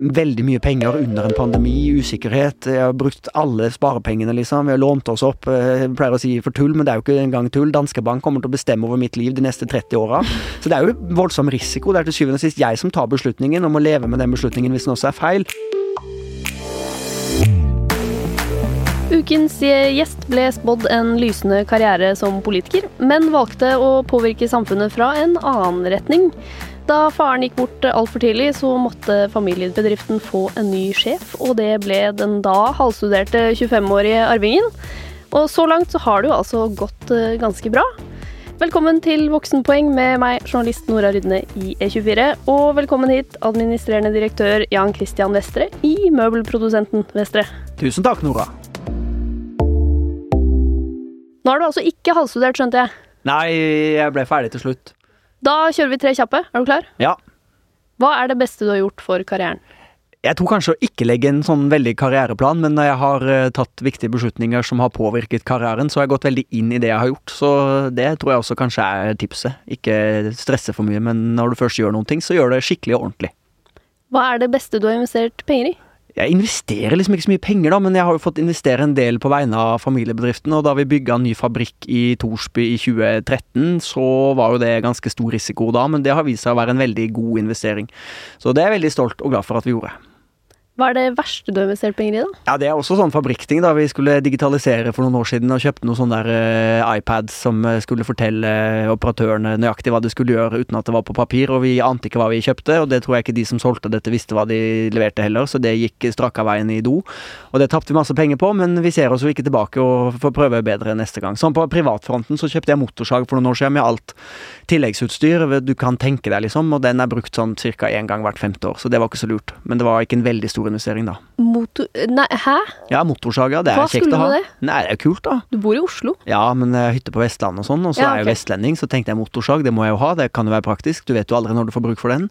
veldig mye penger under en pandemi, usikkerhet. Jeg har brukt alle sparepengene, liksom. Vi har lånt oss opp. eh, Jeg pleier å si for tull, men det er jo ikke engang tull. Danske Bank kommer til å bestemme over mitt liv de neste 30 åra. Så det er jo voldsom risiko. Det er til syvende og sist jeg som tar beslutningen, og må leve med den beslutningen hvis den også er feil. Ukens gjest ble spådd en lysende karriere som politiker, men valgte å påvirke samfunnet fra en annen retning. Da faren gikk bort altfor tidlig, så måtte familiebedriften få en ny sjef, og det ble den da halvstuderte 25-årige arvingen. Og så langt så har det jo altså gått eh, ganske bra. Velkommen til Voksenpoeng med meg, journalist Nora Rydne i E24. Og velkommen hit, administrerende direktør Jan Christian Vestre i møbelprodusenten Vestre. Tusen takk, Nora. Nå er du altså ikke halvstudert, skjønte jeg. Nei, jeg ble ferdig til slutt. Da kjører vi tre kjappe. Er du klar? Ja. Hva er det beste du har gjort for karrieren? Jeg tror kanskje å ikke legge en sånn veldig karriereplan, men når jeg har eh, tatt viktige beslutninger som har påvirket karrieren, så har jeg gått veldig inn i det jeg har gjort. Så det tror jeg også kanskje er tipset. Ikke stresse for mye, men når du først gjør noen ting, så gjør det skikkelig og ordentlig. Hva er det beste du har investert penger i? Jeg investerer liksom ikke så mye penger, da, men jeg har jo fått investere en del på vegne av familiebedriften. Og da vi bygga ny fabrikk i Torsby i 2013, så var jo det ganske stor risiko da, men det har vist seg å være en veldig god investering. Så det er jeg veldig stolt og glad for at vi gjorde. Hva er det verste du har investert penger i, da? Ja, det er også sånn fabrikkting. da Vi skulle digitalisere for noen år siden og kjøpte noen sånne der uh, iPads som eh, skulle fortelle eh, operatørene nøyaktig hva de skulle gjøre uten at det var på papir, og vi ante ikke hva vi kjøpte, og det tror jeg ikke de som solgte dette visste hva de leverte heller, så det gikk straka veien i do. Og det tapte vi masse penger på, men vi ser oss jo ikke tilbake og får prøve bedre neste gang. Sånn på privatfronten så kjøpte jeg motorsag for noen år siden med alt tilleggsutstyr du kan tenke deg, liksom, og den er brukt sånn ca. én gang hvert femte år, så det var ikke så lurt. Men det var ikke en veldig stor investering, da. Motor... Nei, hæ? Ja, motorsaga. Det er Hva kjekt å ha. du med det? Nei, det er jo kult, da. Du bor i Oslo. Ja, men jeg har hytte på Vestlandet og sånn, og så Ja, er jeg jo vestlending, så tenkte jeg motorsag, det må jeg jo ha, det kan jo være praktisk, du vet jo aldri når du får bruk for den.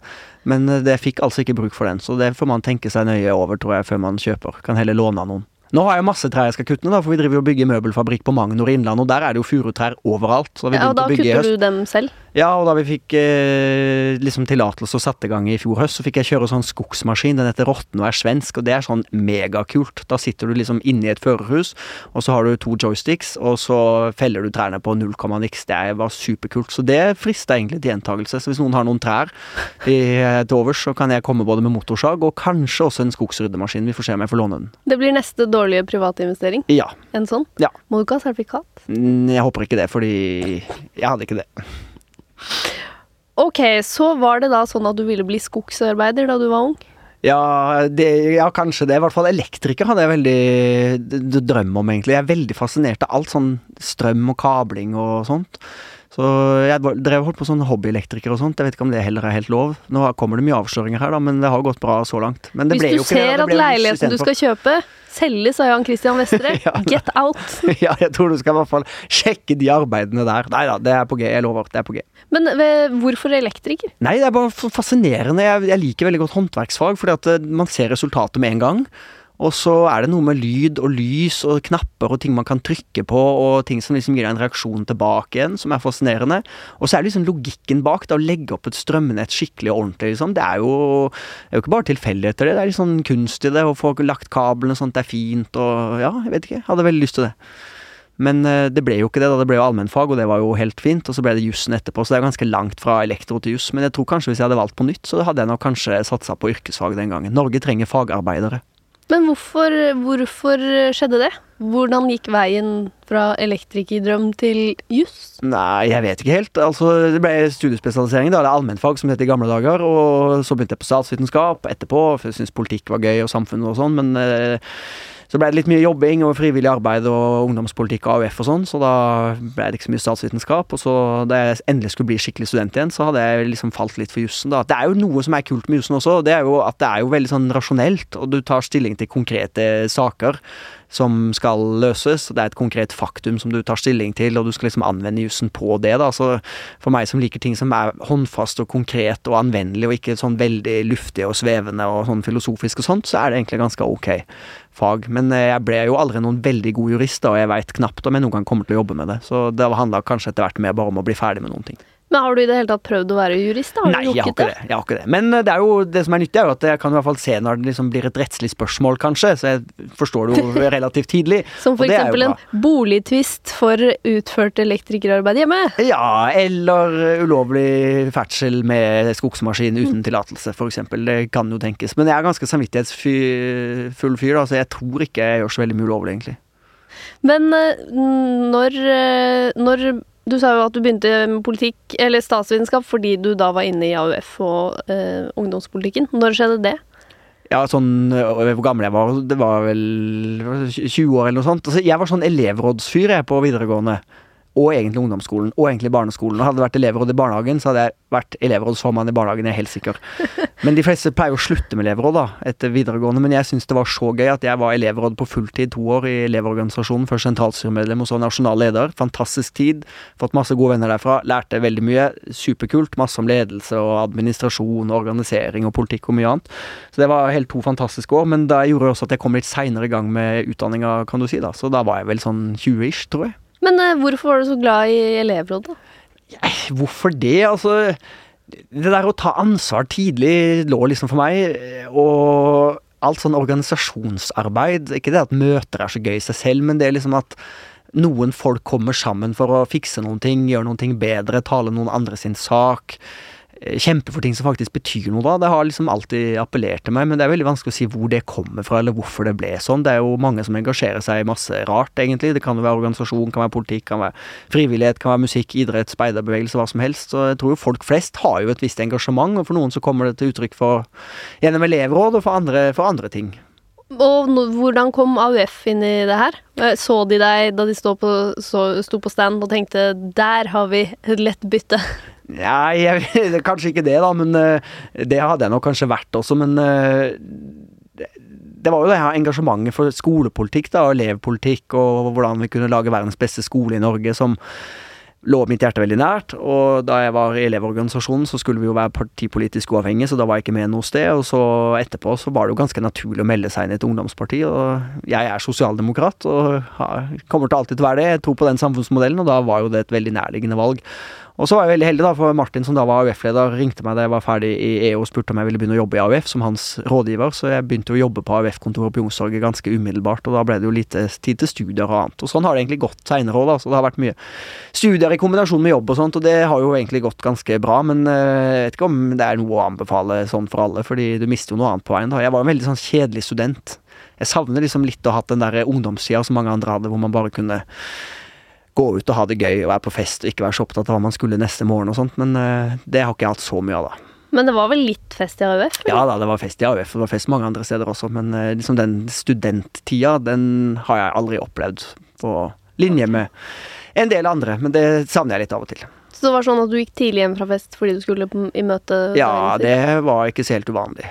Men eh, det fikk altså ikke bruk for den, så det får man tenke seg nøye over, tror jeg, før man kjøper. Kan heller låne av noen. Nå har jeg masse trær jeg skal kutte ned, da, for vi driver jo og bygger møbelfabrikk på Magnor i Innlandet, og der er det jo furutrær overalt. Så vi Ja, og da kutter du dem selv. Ja, og da vi fikk eh, liksom tillatelse og satte i gang i fjor høst, så fikk jeg kjøre sånn skogsmaskin. Den heter Rotten og er svensk, og det er sånn megakult. Da sitter du liksom inne i et førerhus, og så har du to joysticks, og så feller du trærne på null komma niks. Det var superkult. Så det frista egentlig til gjentakelse. Så hvis noen har noen trær i, eh, til overs, så kan jeg komme både med motorsag og kanskje også en skogsryddemaskin. Vi får se om jeg får låne den. Det blir neste dårlige private investering. Ja. En sånn. Ja. Må du ikke ha sertifikat? Mm, Jeg håper ikke det, fordi jeg hadde ikke det. Ok, så var det da sånn at du ville bli skogsarbeider da du var ung? Ja, det, ja, kanskje det. I hvert fall elektriker hadde jeg veldig drøm om, egentlig. Jeg er veldig fascinert av alt sånn strøm og kabling og sånt. Så jeg drev holdt på sånn hobbyelektriker og sånt. Jeg vet ikke om det heller er helt lov. Nå kommer det mye avsløringer her, da, men det har gått bra så langt. Men det Hvis du ser at leiligheten du skal kjøpe selges sa Jan Christian Vestre, Ja, get out! Ja, jeg tror du skal i hvert fall sjekke de arbeidene der. Nei da, det er på G. Jeg lover. Det er på G. Men ved, hvorfor elektriker? Nei, det er bare fascinerende. Jeg, jeg liker veldig godt håndverksfag, fordi at eh, man ser resultatet med en gang. Og så er det noe med lyd og lys og knapper og ting man kan trykke på, og ting som liksom gir deg en reaksjon tilbake igjen, som er fascinerende. Og så er det liksom logikken bak det, å legge opp et strømnett skikkelig og ordentlig, liksom. Det er jo, er jo ikke bare tilfeldigheter, det. Det er litt sånn kunst i det, å få lagt kablene sånn at det er fint, og ja, jeg vet ikke. Jeg hadde veldig lyst til det. Men eh, det ble jo ikke det, da. Det ble jo allmennfag, og det var jo helt fint. Og så ble det jussen etterpå, så det er ganske langt fra elektro til juss. Men jeg tror kanskje hvis jeg hadde valgt på nytt, så hadde jeg nok kanskje satsa på yrkesfag den gangen. Norge trenger fagarbeidere. Men hvorfor, hvorfor skjedde det? Hvordan gikk veien fra elektrikerdrøm til juss? Nei, jeg vet ikke helt. Altså, det ble studiespesialisering, da. Eller allmennfag, som det het i gamle dager. Og så begynte jeg på statsvitenskap etterpå, for jeg syntes politikk var gøy, og samfunnet og sånn. Men eh, så ble det litt mye jobbing og frivillig arbeid og ungdomspolitikk og AUF og sånn, så da ble det ikke så mye statsvitenskap. Og så da jeg endelig skulle bli skikkelig student igjen, så hadde jeg liksom falt litt for jussen, da. Det er jo noe som er kult med jussen også, det er jo at det er jo veldig sånn rasjonelt, og du tar stilling til konkrete saker som skal løses. Det er et konkret faktum som du tar stilling til, og du skal liksom anvende jussen på det. da, så For meg som liker ting som er håndfast og konkret og anvendelig, og ikke sånn veldig luftig og svevende og sånn filosofisk og sånt, så er det egentlig ganske ok fag. Men eh, jeg ble jo aldri noen veldig god jurist, og jeg veit knapt om jeg noen gang kommer til å jobbe med det. Så det handla kanskje etter hvert mer bare om å bli ferdig med noen ting. Men har du i det hele tatt prøvd å være jurist? da? Har Nei, du jeg har, ikke det. jeg har ikke det. Men eh, det er jo det som er nyttig, er jo at jeg kan i hvert fall se når det liksom blir et rettslig spørsmål, kanskje. Så jeg forstår det jo relativt tidlig. Som for det eksempel en boligtvist for utført elektrikerarbeid hjemme. Ja, eller ulovlig ferdsel med skogsmaskin uten tillatelse, f.eks. Det kan jo tenkes. Men jeg er ganske samvittighetsfull fyr, da, så jeg tror ikke jeg gjør så veldig mye ulovlig, egentlig. Men eh, når, eh, når Du sa jo at du begynte med politikk, eller statsvitenskap, fordi du da var inne i AUF og eh, ungdomspolitikken. Når skjedde det? Ja, sånn øh, Hvor gammel jeg var? Det var vel 20 år eller noe sånt. Altså, jeg var sånn elevrådsfyr jeg på videregående. Og egentlig ungdomsskolen, og egentlig barneskolen. Og hadde det vært elevråd i barnehagen, så hadde jeg vært elevrådsformann i barnehagen, jeg er helt sikker. Men de fleste pleier å slutte med elevråd da, etter videregående. Men jeg syns det var så gøy at jeg var elevråd på fulltid to år i Elevorganisasjonen. Først sentralstyremedlem og så nasjonal leder. Fantastisk tid. Fått masse gode venner derfra. Lærte veldig mye. Superkult. Masse om ledelse og administrasjon og organisering og politikk og mye annet. Så det var helt to fantastiske år. Men da gjorde også at jeg kom litt seinere i gang med utdanninga, kan du si. da. Så da var jeg vel sånn 20-ish, tror jeg. Men uh, hvorfor var du så glad i elevrådet? Ja, Hvorfor det? Altså Det der å ta ansvar tidlig lå liksom for meg. Og alt sånn organisasjonsarbeid Ikke det at møter er så gøy i seg selv, men det er liksom at noen folk kommer sammen for å fikse noen ting, gjøre noen ting bedre, tale noen andre sin sak. Eh, Kjempe for ting som faktisk betyr noe, da. Det har liksom alltid appellert til meg, men det er veldig vanskelig å si hvor det kommer fra, eller hvorfor det ble sånn. Det er jo mange som engasjerer seg i masse rart, egentlig. Det kan jo være organisasjon, kan være politikk, kan være frivillighet, kan være musikk, idrett, speiderbevegelse, hva som helst. Så jeg tror jo folk flest har jo et visst engasjement, og for noen så kommer det til uttrykk for gjennom elevråd, og for andre, for andre ting. Og no, hvordan kom AUF inn i det her? Eh, Så de deg da de sto på, så, sto på stand og tenkte 'der har vi et lett bytte'? Nei, jeg, kanskje ikke det, da, men eh, det hadde jeg nok kanskje vært også, men eh, det var jo det her engasjementet for skolepolitikk da, og elevpolitikk, og hvordan vi kunne lage verdens beste skole i Norge, som lå mitt hjerte veldig nært. Og da jeg var i Elevorganisasjonen, så skulle vi jo være partipolitisk uavhengige, så da var jeg ikke med noe sted. Og så etterpå så var det jo ganske naturlig å melde seg inn i et ungdomsparti, og jeg er sosialdemokrat og har, kommer til alltid til å være det. Jeg tror på den samfunnsmodellen, og da var jo det et veldig nærliggende valg. Og så var jeg veldig heldig, da, for Martin, som da var AUF-leder, ringte meg da jeg var ferdig i EU og spurte om jeg ville begynne å jobbe i AUF som hans rådgiver, så jeg begynte å jobbe på AUF-kontoret på Youngstorget ganske umiddelbart, og da ble det jo lite tid til studier og annet. Og sånn har det egentlig gått seinere òg, da, så det har vært mye studier i kombinasjon med jobb og sånt, og det har jo egentlig gått ganske bra, men eh, jeg vet ikke om det er noe å anbefale sånn for alle, fordi du mister jo noe annet på veien, da. Jeg var en veldig sånn kjedelig student. Jeg savner liksom litt å ha hatt den der ungdomstida som mange andre hadde, hvor man bare kunne gå ut og ha det gøy og være på fest og ikke være så opptatt av hva man skulle neste morgen og sånt, men eh, det har ikke jeg hatt så mye av, da. Men det var vel litt fest i AUF? Ja da, det var fest i AUF, det var fest mange andre steder også, men eh, liksom den studenttida, den har jeg aldri opplevd på linje med en del andre, men det savner jeg litt av og til. Så det var sånn at du gikk tidlig hjem fra fest fordi du skulle i møte? Ja, det var ikke så helt uvanlig.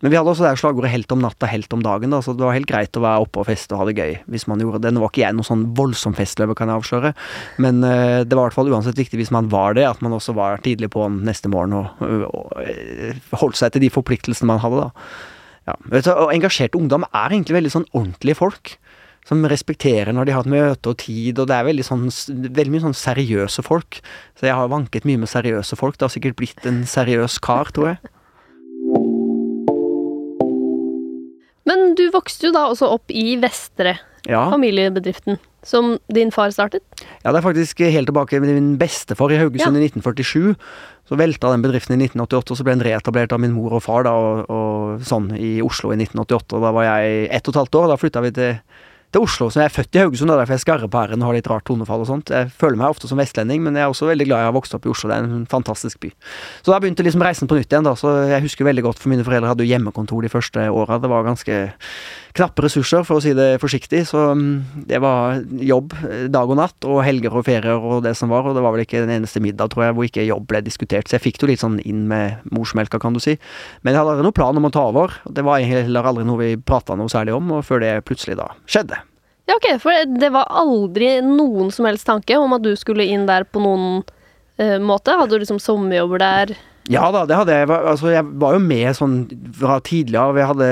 Men vi hadde også det slagordet 'helt om natta, helt om dagen', da, så det var helt greit å være oppe og feste og ha det gøy hvis man gjorde det. Nå var ikke jeg noen sånn voldsom festløver, kan jeg avsløre, men uh, det var i hvert fall uansett viktig hvis man var det, at man også var tidlig på neste morgen og, og, og holdt seg til de forpliktelsene man hadde, da. Ja. Vet du, og engasjert ungdom er egentlig veldig sånn ordentlige folk. Som respekterer når de har et møte og tid, og det er veldig, sånn, veldig mye sånn seriøse folk. Så jeg har vanket mye med seriøse folk. Det har sikkert blitt en seriøs kar, tror jeg. Men du vokste jo da også opp i Vestre, Ja. familiebedriften, som din far startet. Ja, det er faktisk helt tilbake med min bestefar i Haugesund i 1947. Så velta den bedriften i 1988, og så ble den reetablert av min mor og far da, og, og sånn i Oslo i 1988. og Da var jeg ett og et halvt år, og da flytta vi til, til Oslo. Så jeg er født i Haugesund, og derfor jeg skarrer på r-en og har litt rart tonefall og sånt. Jeg føler meg ofte som vestlending, men jeg er også veldig glad jeg har vokst opp i Oslo. Det er en fantastisk by. Så da begynte liksom reisen på nytt igjen, da. Så jeg husker veldig godt, for mine foreldre hadde jo hjemmekontor de første åra. Det var ganske knappe ressurser, for å si det forsiktig. Så mm, det var jobb eh, dag og natt, og helger og ferier og det som var. Og det var vel ikke den eneste middag, tror jeg, hvor ikke jobb ble diskutert. Så jeg fikk det jo litt sånn inn med morsmelka, kan du si. Men jeg hadde aldri noen plan om å ta over. Det var heller aldri noe vi prata noe særlig om, og før det plutselig da skjedde. Ja, ok, for det var aldri noen som helst tanke om at du skulle inn der på noen uh, måte. Hadde du liksom sommerjobber der? Ja da, det hadde jeg. Altså, jeg var jo med sånn fra tidligere. Vi hadde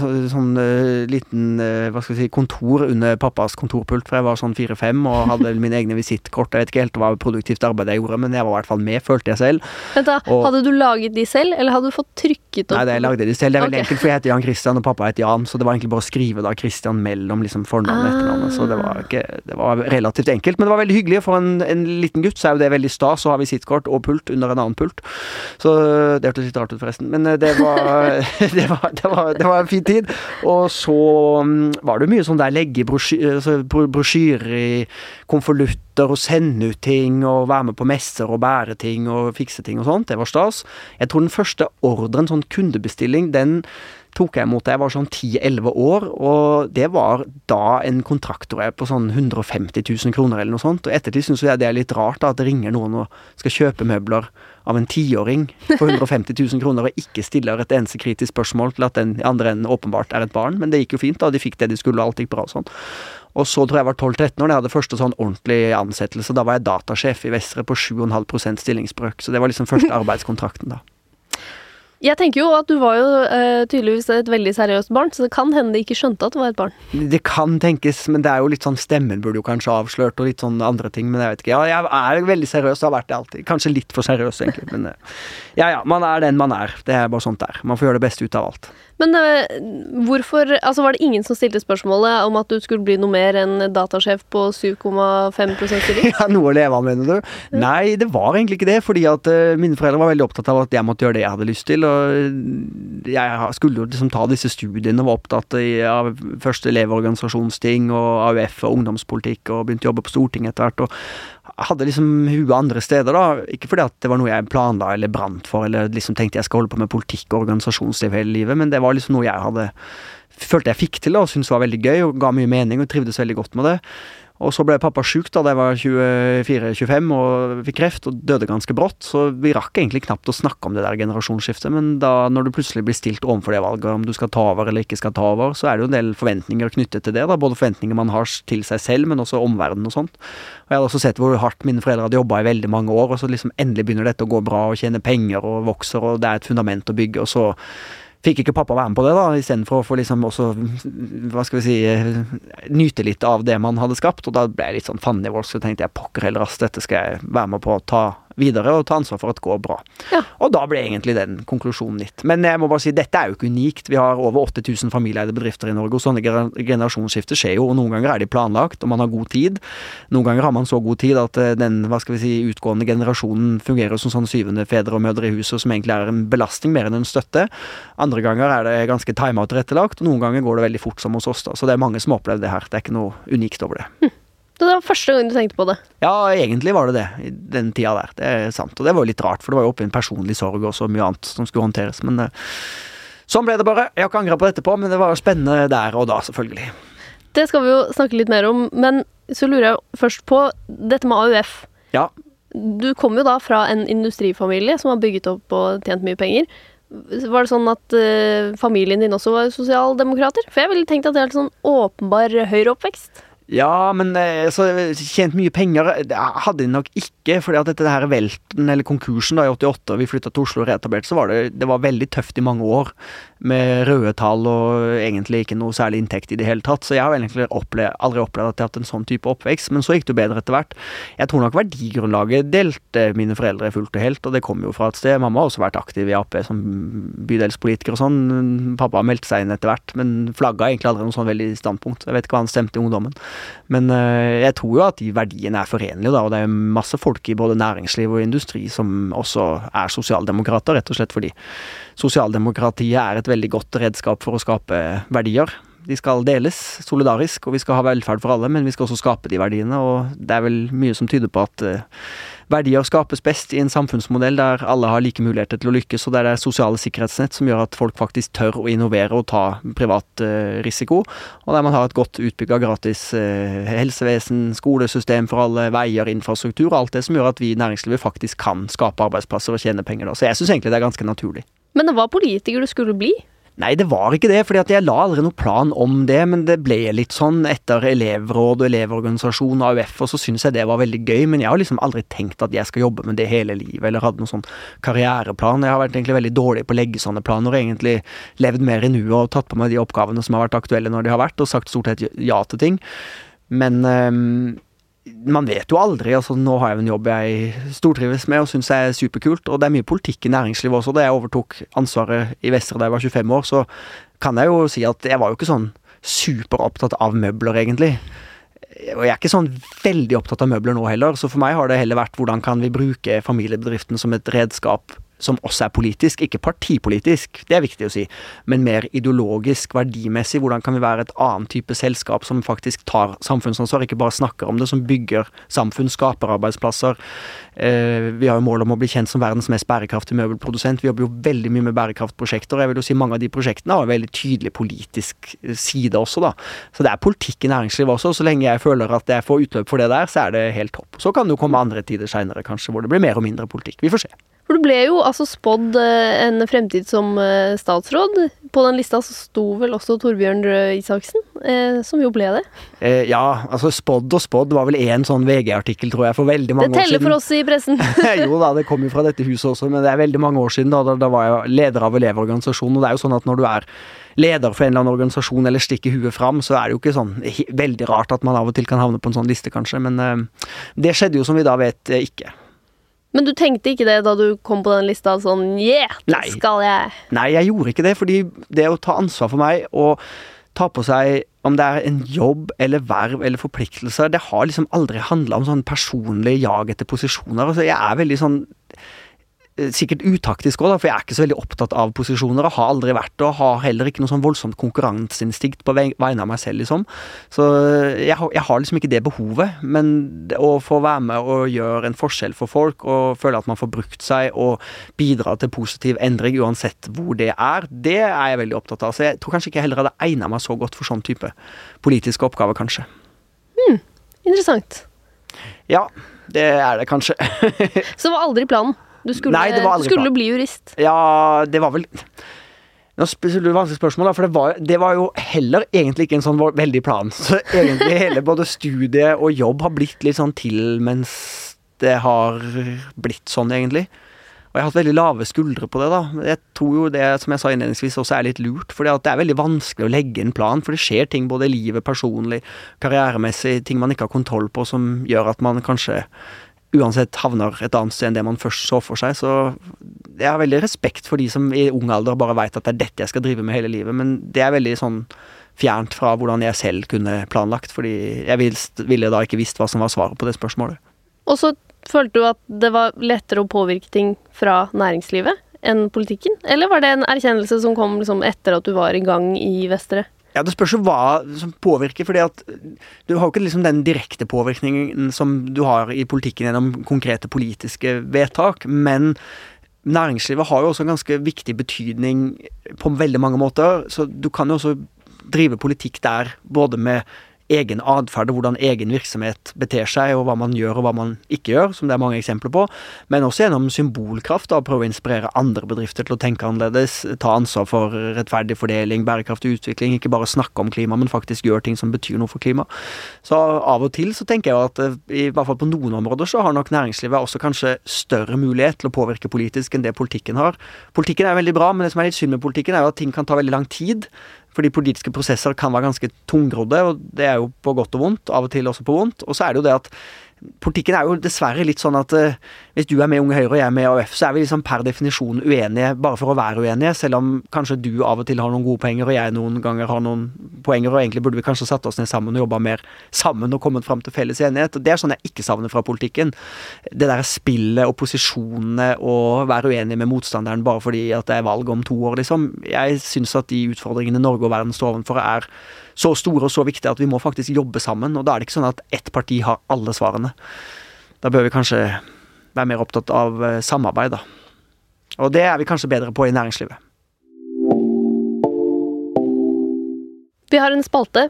så, sånn uh, liten uh, hva skal jeg si, kontor under pappas kontorpult, for jeg var sånn fire-fem og hadde mine egne visittkort. Jeg vet ikke helt hva produktivt arbeid jeg gjorde, men jeg var i hvert fall med, følte jeg selv. Vent da, Og- Hadde du laget de selv, eller hadde du fått trykket opp? Nei, det jeg lagde de selv. Det er veldig okay. enkelt, for jeg heter Jan Christian, og pappa heter Jan, så det var egentlig bare å skrive da Christian mellom liksom fornavnet og Ah. etternavnet. Så det var, ikke, det var relativt enkelt, men det var veldig hyggelig. For en, en liten gutt så er jo det veldig stas å ha visittkort og pult under en annen pult. Så det hørtes litt rart ut, forresten. Men eh, det var, det var, det var, det var en fin tid. Og så mm, var det mye sånn der legge altså brosjyrer i konvolutter og sende ut ting og være med på messer og bære ting og fikse ting og sånt. Det var stas. Jeg tror den første ordren, sånn kundebestilling, den tok jeg imot da jeg var sånn 10-11 år, og det var da en kontrakt tror jeg, på sånn 150 000 kroner eller noe sånt. Og ettertid syns jeg det er litt rart da, at det ringer noen og skal kjøpe møbler av en tiåring på 150 000 kroner og ikke stiller et eneste kritisk spørsmål til at den andre enden åpenbart er et barn. Men det gikk jo fint, da. De fikk det de skulle, og alt gikk bra og sånn. Og så tror jeg jeg var 12-13 år da jeg hadde første sånn ordentlig ansettelse. Da var jeg datasjef i Vestre på 7,5% stillingsbrøk. Så det var liksom første arbeidskontrakten da. Jeg tenker jo at du var jo uh, tydeligvis et veldig seriøst barn, så det kan hende de ikke skjønte at du var et barn. Det kan tenkes, men det er jo litt sånn stemmen burde jo kanskje avslørt, og litt sånn andre ting, men jeg vet ikke. Ja, jeg er veldig seriøs og har vært det alltid. Kanskje litt for seriøs, egentlig, men eh, ja ja, man er den man er. Det er bare sånt der. Man får gjøre det beste ut av alt. Men eh, hvorfor Altså, var det ingen som stilte spørsmålet om at du skulle bli noe mer enn datasjef på 7,5 stilling? Ja, noe å leve av, mener du? Nei, det var egentlig ikke det, fordi at eh, mine foreldre var veldig opptatt av at jeg måtte gjøre det jeg hadde lyst til, og eh, jeg skulle jo liksom ta disse studiene, var opptatt av første elevorganisasjonsting og AUF og ungdomspolitikk, og begynte å jobbe på Stortinget etter hvert, og hadde liksom huet andre steder, da. Ikke fordi at det var noe jeg planla eller brant for, eller liksom tenkte jeg skal holde på med politikk og organisasjonsliv hele livet, men det var liksom noe jeg hadde følte jeg fikk til da, og syntes var veldig gøy, og ga mye mening, og trivdes veldig godt med det. Og så ble pappa sjuk da jeg var 24-25 og fikk kreft og døde ganske brått, så vi rakk egentlig knapt å snakke om det der generasjonsskiftet, men da når du plutselig blir stilt overfor det valget om du skal ta over eller ikke skal ta over, så er det jo en del forventninger knyttet til det, da, både forventninger man har til seg selv, men også omverdenen og sånt. Og jeg hadde også sett hvor hardt mine foreldre hadde jobba i veldig mange år, og så liksom endelig begynner dette å gå bra og tjene penger og vokser, og det er et fundament å bygge, og så fikk ikke pappa være med på det, da, istedenfor å få liksom også, hva skal vi si, eh, nyte litt av det man hadde skapt. Og da ble jeg litt sånn fandenivoldsk, så tenkte jeg pokker heller ass, dette skal jeg være med på å ta videre, og ta ansvar for at det går bra. Ja. Og da ble egentlig den konklusjonen litt. Men jeg må bare si, dette er jo ikke unikt. Vi har over 8000 familieeide bedrifter i Norge, og sånne generasjonsskifter skjer jo, og noen ganger er de planlagt, og man har god tid. Noen ganger har man så god tid at eh, den, hva skal vi si, utgående generasjonen fungerer som sånn syvende fedre og mødre i huset, som egentlig er en belastning mer enn en støtte. Andre ganger er det ganske tima og tilrettelagt, og noen ganger går det veldig fort som hos oss, da. Så det er mange som har opplevd det her. Det er ikke noe unikt over det. Så det var første gang du tenkte på det. Ja, egentlig var det det, i den tida der. Det er sant. Og det var jo litt rart, for det var jo oppe i en personlig sorg også, og mye annet som skulle håndteres. Men eh, sånn ble det bare. Jeg har ikke angra på det etterpå, men det var spennende der og da, selvfølgelig. Det skal vi jo snakke litt mer om, men så lurer jeg først på dette med AUF. Ja. Du kom jo da fra en industrifamilie som har bygget opp og tjent mye penger. Var det sånn at uh, familien din også var sosialdemokrater? For jeg ville tenkt at det er en sånn åpenbar høyreoppvekst. Ja, men eh, så tjent mye penger det hadde de nok ikke, fordi at dette her velten, eller konkursen da i 88, og vi flytta til Oslo og reetablerte, så var det, det var veldig tøft i mange år. Med røde tall og egentlig ikke noe særlig inntekt i det hele tatt. Så jeg har egentlig opplevd, aldri opplevd at jeg har hatt en sånn type oppvekst, men så gikk det jo bedre etter hvert. Jeg tror nok verdigrunnlaget delte mine foreldre fullt og helt, og det kom jo fra et sted. Mamma har også vært aktiv i Ap som bydelspolitiker og sånn. Pappa meldte seg inn etter hvert, men flagga egentlig aldri noe sånn veldig standpunkt. Jeg vet ikke hva han stemte i ungdommen. Men øh, jeg tror jo at de verdiene er forenlige, da, og det er masse folk i både næringsliv og industri som også er sosialdemokrater, rett og slett fordi sosialdemokratiet er et veldig godt redskap for å skape verdier. De skal deles solidarisk, og vi skal ha velferd for alle, men vi skal også skape de verdiene, og det er vel mye som tyder på at øh, verdier skapes best i en samfunnsmodell der alle har like muligheter til å lykkes, og der det er sosiale sikkerhetsnett som gjør at folk faktisk tør å innovere og ta privat eh, risiko, og der man har et godt utbygga gratis eh, helsevesen, skolesystem for alle, veier, infrastruktur, og alt det som gjør at vi i næringslivet faktisk kan skape arbeidsplasser og tjene penger. Så jeg syns egentlig det er ganske naturlig. Men det var politiker du skulle bli. Nei, det var ikke det, fordi jeg la aldri noen plan om det, men det ble litt sånn etter elevråd og elevorganisasjon og AUF, og så syntes jeg det var veldig gøy, men jeg har liksom aldri tenkt at jeg skal jobbe med det hele livet, eller hadde noen sånn karriereplan. Jeg har vært egentlig veldig dårlig på å legge sånne planer, og egentlig levd mer i nuet og tatt på meg de oppgavene som har vært aktuelle når de har vært, og sagt stort sett ja til ting. Men øhm, man vet jo aldri. altså Nå har jeg en jobb jeg stortrives med og syns er superkult. Og det er mye politikk i næringslivet også. Da jeg overtok ansvaret i Vestre da jeg var 25 år, så kan jeg jo si at jeg var jo ikke sånn superopptatt av møbler, egentlig. Og jeg er ikke sånn veldig opptatt av møbler nå heller, så for meg har det heller vært hvordan kan vi bruke familiebedriften som et redskap som også er politisk, ikke partipolitisk, det er viktig å si, men mer ideologisk, verdimessig. Hvordan kan vi være et annet type selskap som faktisk tar samfunnsansvar, ikke bare snakker om det, som bygger samfunn, skaper arbeidsplasser. Eh, vi har jo mål om å bli kjent som verdens mest bærekraftige møbelprodusent. Vi jobber jo veldig mye med bærekraftprosjekter. Jeg vil jo si mange av de prosjektene har en veldig tydelig politisk side også, da. Så det er politikk i næringslivet også. Så lenge jeg føler at jeg får utløp for det der, så er det helt topp. Så kan det jo komme andre tider seinere, kanskje, hvor det blir mer og mindre politikk. Vi får se. For du ble jo altså spådd eh, en fremtid som eh, statsråd. På den lista så sto vel også Torbjørn Røe Isaksen, eh, som jo ble det. Eh, ja, altså spådd og spådd var vel én sånn VG-artikkel, tror jeg, for veldig mange år siden. Det teller for oss i pressen. jo da, det kom jo fra dette huset også, men det er veldig mange år siden. Da, da, da var jeg leder av Elevorganisasjonen, og det er jo sånn at når du er leder for en eller annen organisasjon eller stikker huet fram, så er det jo ikke sånn veldig rart at man av og til kan havne på en sånn liste, kanskje. Men eh, det skjedde jo, som vi da vet, ikke. Men du tenkte ikke det da du kom på den lista sånn Yeah, det skal jeg. Nei, jeg gjorde ikke det, fordi det å ta ansvar for meg og ta på seg om det er en jobb eller verv eller forpliktelser, det har liksom aldri handla om sånn personlig jag etter posisjoner. Altså, jeg er veldig sånn sikkert utaktisk òg, for jeg er ikke så veldig opptatt av posisjoner. og har aldri vært det, og har heller ikke noe sånn voldsomt konkurranseinstinkt på vegne av meg selv, liksom. Så jeg, jeg, har liksom ikke det behovet. Men å få være med og gjøre en forskjell for folk, og føle at man får brukt seg og bidra til positiv endring uansett hvor det er, det er jeg veldig opptatt av. Så jeg tror kanskje ikke jeg heller hadde egna meg så godt for sånn type politiske oppgaver, kanskje. Hmm, interessant. Ja, det er det kanskje. så det var aldri planen? Du skulle, Nei, det var aldri du skulle bli jurist. Ja, det var vel Nå spør du vanskelig spørsmål, for det var, det var, jo heller egentlig ikke en sånn veldig plan. Så egentlig hele både studie og jobb har blitt litt sånn til mens det har blitt sånn, egentlig. Og jeg har hatt veldig lave skuldre på det, da. Jeg tror jo det, som jeg sa innledningsvis, også er litt lurt. For det er veldig vanskelig å legge en plan, for det skjer ting både i livet, personlig, karrieremessig, ting man ikke har kontroll på, som gjør at man kanskje uansett havner et annet sted enn det man først så for seg. Så jeg har veldig respekt for de som i ung alder bare veit at det er dette jeg skal drive med hele livet, men det er veldig sånn fjernt fra hvordan jeg selv kunne planlagt, fordi jeg ville da ikke visst hva som var svaret på det spørsmålet. Og så følte du at det var lettere å påvirke ting fra næringslivet enn politikken? Eller var det en erkjennelse som kom liksom etter at du var i gang i Vestre? Ja, Det spørs jo hva som påvirker. fordi at Du har jo ikke liksom den direkte påvirkningen som du har i politikken gjennom konkrete politiske vedtak. Men næringslivet har jo også en ganske viktig betydning på veldig mange måter. Så du kan jo også drive politikk der både med egen atferd og hvordan egen virksomhet beter seg, og hva man gjør og hva man ikke gjør, som det er mange eksempler på, men også gjennom symbolkraft, da, prøve å inspirere andre bedrifter til å tenke annerledes, ta ansvar for rettferdig fordeling, bærekraftig utvikling, ikke bare snakke om klima, men faktisk gjøre ting som betyr noe for klima. Så av og til så tenker jeg at eh, i hvert fall på noen områder så har nok næringslivet også kanskje større mulighet til å påvirke politisk enn det politikken har. Politikken er veldig bra, men det som er litt synd med politikken, er jo at ting kan ta veldig lang tid. Fordi politiske prosesser kan være ganske tungrodde, og det er jo på godt og vondt, av og til også på vondt. Og så er det jo det at politikken er jo dessverre litt sånn at uh, hvis du er med Unge Høyre og jeg er med AUF, så er vi liksom per definisjon uenige bare for å være uenige, selv om kanskje du av og til har noen gode poenger og jeg noen ganger har noen poenger, og egentlig burde vi kanskje satt oss ned sammen og jobba mer sammen og kommet fram til felles enighet. og Det er sånn jeg ikke savner fra politikken. Det der spillet og posisjonene og være uenig med motstanderen bare fordi at det er valg om to år, liksom. Jeg syns at de utfordringene Norge og verden står overfor er så store og så viktige at vi må faktisk jobbe sammen. Og da er det ikke sånn at ett parti har alle svarene. Da bør vi kanskje være mer opptatt av eh, samarbeid, da. Og det er vi kanskje bedre på i næringslivet. Vi har en spalte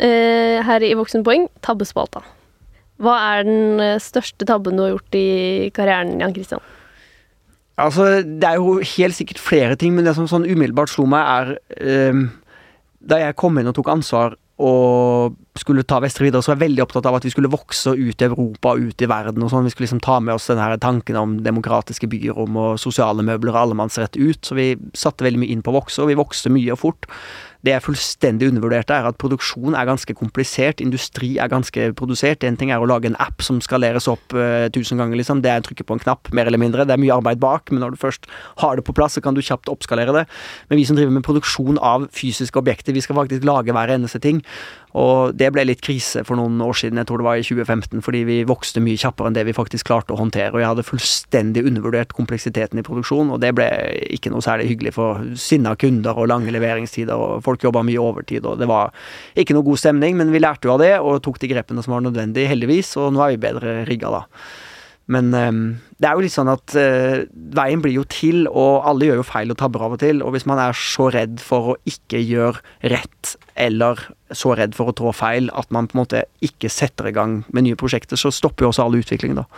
eh, her i Voksenpoeng, tabbespalta. Hva er den eh, største tabben du har gjort i karrieren, Jan Christian? Altså, det er jo helt sikkert flere ting, men det som sånn umiddelbart slo meg, er eh, Da jeg kom inn og tok ansvar og skulle ta Vestre videre, så var jeg veldig opptatt av at vi skulle vokse ut i Europa og ut i verden og sånn. Vi skulle liksom ta med oss denne her tanken om demokratiske byrom og sosiale møbler og allemannsrett ut. Så vi satte veldig mye inn på å vokse, og vi vokste mye og fort. Det er fullstendig undervurdert, er at produksjon er ganske komplisert. Industri er ganske produsert. En ting er å lage en app som skaleres opp uh, tusen ganger, liksom. Det er å trykke på en knapp, mer eller mindre. Det er mye arbeid bak, men når du først har det på plass, så kan du kjapt oppskalere det. Men vi som driver med produksjon av fysiske objekter, vi skal faktisk lage hver eneste ting. Og det ble litt krise for noen år siden, jeg tror det var i 2015, fordi vi vokste mye kjappere enn det vi faktisk klarte å håndtere. Og jeg hadde fullstendig undervurdert kompleksiteten i produksjon, og det ble ikke noe særlig hyggelig for sinna kunder og lange leveringstider, og folk jobba mye overtid, og det var ikke noe god stemning, men vi lærte jo av det og tok de grepene som var nødvendige, heldigvis, og nå er vi bedre rigga da. Men um, det er jo litt sånn at uh, veien blir jo til, og alle gjør jo feil og tabber av og til. Og hvis man er så redd for å ikke gjøre rett, eller så redd for å trå feil at man på en måte ikke setter i gang med nye prosjekter, så stopper jo også all utvikling, da.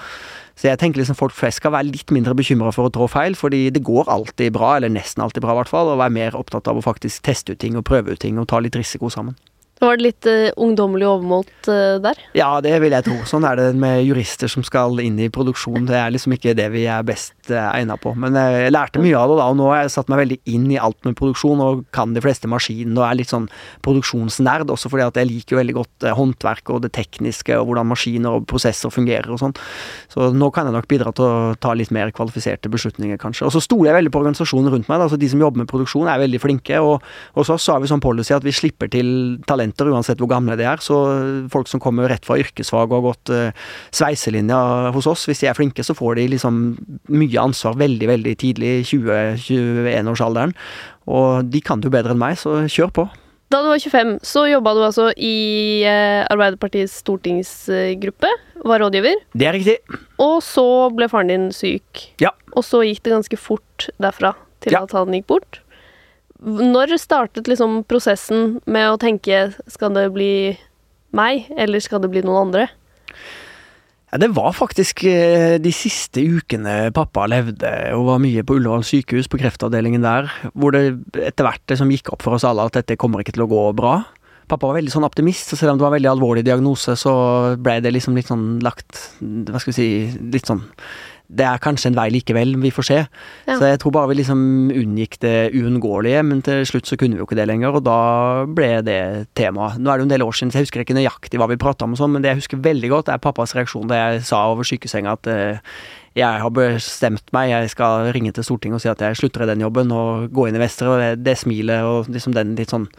Så jeg tenker liksom folk flest skal være litt mindre bekymra for å trå feil, fordi det går alltid bra, eller nesten alltid bra i hvert fall, og være mer opptatt av å faktisk teste ut ting og prøve ut ting og ta litt risiko sammen. Var det litt uh, ungdommelig overmålt uh, der? Ja, det vil jeg tro. Sånn er det med jurister som skal inn i produksjon. Det er liksom ikke det vi er best uh, eh, egna på. Men jeg lærte mye av det da, og nå har jeg satt meg veldig inn i alt med produksjon og kan de fleste maskinene og er litt sånn produksjonsnerd, også fordi at jeg liker veldig godt håndverk og det tekniske og hvordan maskiner og prosesser fungerer og sånn. Så nå kan jeg nok bidra til å ta litt mer kvalifiserte beslutninger, kanskje. Og så stoler jeg veldig på organisasjonen rundt meg. Da. Altså De som jobber med produksjon er veldig flinke, og, hos så har vi sånn policy at vi slipper til talent studenter, uansett hvor gamle de er. Så folk som kommer rett fra yrkesfag og har gått uh, sveiselinja hos oss, hvis de er flinke, så får de liksom mye ansvar veldig, veldig tidlig, i 20-21-årsalderen. Og de kan det jo bedre enn meg, så kjør på. Da du var 25, så jobba du altså i eh, Arbeiderpartiets stortingsgruppe. Var rådgiver. Det er riktig. Og så ble faren din syk. Ja. Og så gikk det ganske fort derfra til ja. at han gikk bort. Når startet liksom prosessen med å tenke skal det bli meg, eller skal det bli noen andre? Ja, det var faktisk eh, de siste ukene pappa levde og var mye på Ullevål sykehus, på kreftavdelingen der, hvor det etter hvert liksom gikk opp for oss alle at dette kommer ikke til å gå bra. Pappa var veldig sånn optimist, og selv om det var en veldig alvorlig diagnose, så ble det liksom litt sånn lagt Hva skal vi si Litt sånn det er kanskje en vei likevel, vi får se. Ja. Så jeg tror bare vi liksom unngikk det uunngåelige, men til slutt så kunne vi jo ikke det lenger, og da ble det tema. Nå er det jo en del år siden, så jeg husker ikke nøyaktig hva vi prata om og sånn, men det jeg husker veldig godt, er pappas reaksjon da jeg sa over sykesenga at uh, jeg har bestemt meg, jeg skal ringe til Stortinget og si at jeg slutter i den jobben og gå inn i Vestre, og det, det smilet og liksom den litt sånn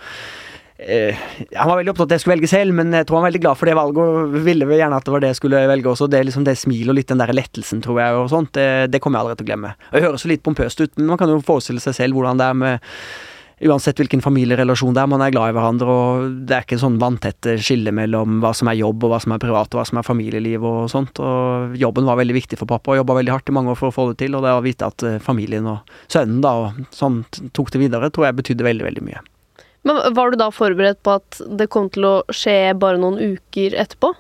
han var veldig opptatt av at jeg skulle velge selv, men jeg tror han var veldig glad for det valget og ville gjerne at det var det jeg skulle velge også. Det, liksom det smilet og litt den der lettelsen, tror jeg, og sånt, det, det kommer jeg aldri til å glemme. Og Det høres jo litt pompøst ut, men man kan jo forestille seg selv hvordan det er med Uansett hvilken familierelasjon det er, man er glad i hverandre, og det er ikke sånn vanntette skille mellom hva som er jobb, og hva som er privat, og hva som er familieliv og sånt. Og jobben var veldig viktig for pappa, og jobba veldig hardt i mange år for å få det til, og det å vite at eh, familien og sønnen da, og sånn tok det videre, tror jeg betydde veldig, veldig mye. Men Var du da forberedt på at det kom til å skje bare noen uker etterpå?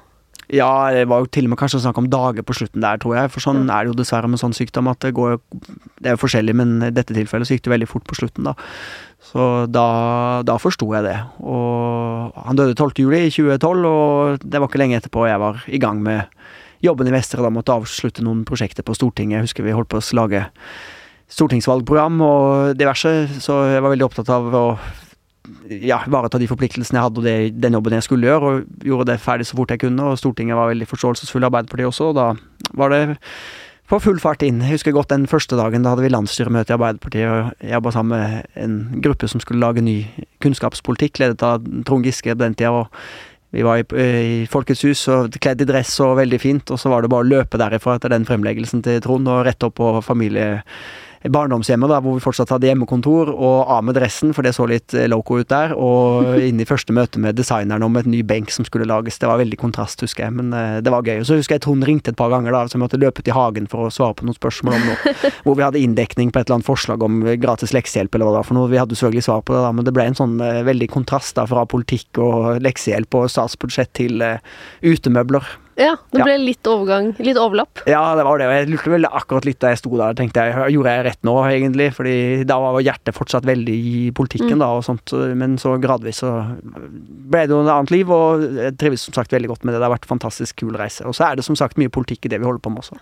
Ja, det var jo til og med kanskje snakk om dager på slutten der, tror jeg. For sånn er det jo dessverre med sånn sykdom at det går Det er jo forskjellig, men i dette tilfellet så gikk det veldig fort på slutten, da. Så da, da forsto jeg det. Og han døde 12. juli i 2012, og det var ikke lenge etterpå jeg var i gang med jobben i Vestre. Da måtte avslutte noen prosjekter på Stortinget. Jeg husker vi holdt på å lage stortingsvalgprogram og diverse, så jeg var veldig opptatt av å ja, ivareta de forpliktelsene jeg hadde og det, den jobben jeg skulle gjøre, og gjorde det ferdig så fort jeg kunne. Og Stortinget var veldig forståelsesfulle, Arbeiderpartiet også, og da var det på full fart inn. Jeg husker godt den første dagen, da hadde vi landsstyremøte i Arbeiderpartiet, og jeg jobba sammen med en gruppe som skulle lage ny kunnskapspolitikk, ledet av Trond Giske på den tida. og vi var i, i Folkets hus og kledd i dress og veldig fint, og så var det bare å løpe derifra etter den fremleggelsen til Trond og rett opp på familie barndomshjemmet, da, hvor vi fortsatt hadde hjemmekontor, og av med dressen, for det så litt eh, loco ut der, og inn i første møte med designeren om et ny benk som skulle lages. Det var veldig kontrast, husker jeg, men uh, det var gøy. Og så husker jeg Trond ringte et par ganger, da, så jeg måtte løpe til hagen for å svare på noen spørsmål om noe. hvor vi hadde inndekning på et eller annet forslag om gratis leksehjelp, eller hva det var for noe. Vi hadde selvfølgelig svar på det, da, men det ble en sånn veldig kontrast da, fra politikk og leksehjelp og statsbudsjett til uh, utemøbler. Ja, det Ja. ble litt overgang, litt overlapp. Ja, det var det. og Jeg lurte vel akkurat litt da jeg sto der. tenkte jeg, Gjorde jeg rett nå, egentlig? Fordi da var hjertet fortsatt veldig i politikken, Mm. da, og sånt. Men så gradvis så ble det jo et annet liv, og jeg trives som sagt veldig godt med det. Det har vært en fantastisk kul reise. Og så er det som sagt mye politikk i det vi holder på med også.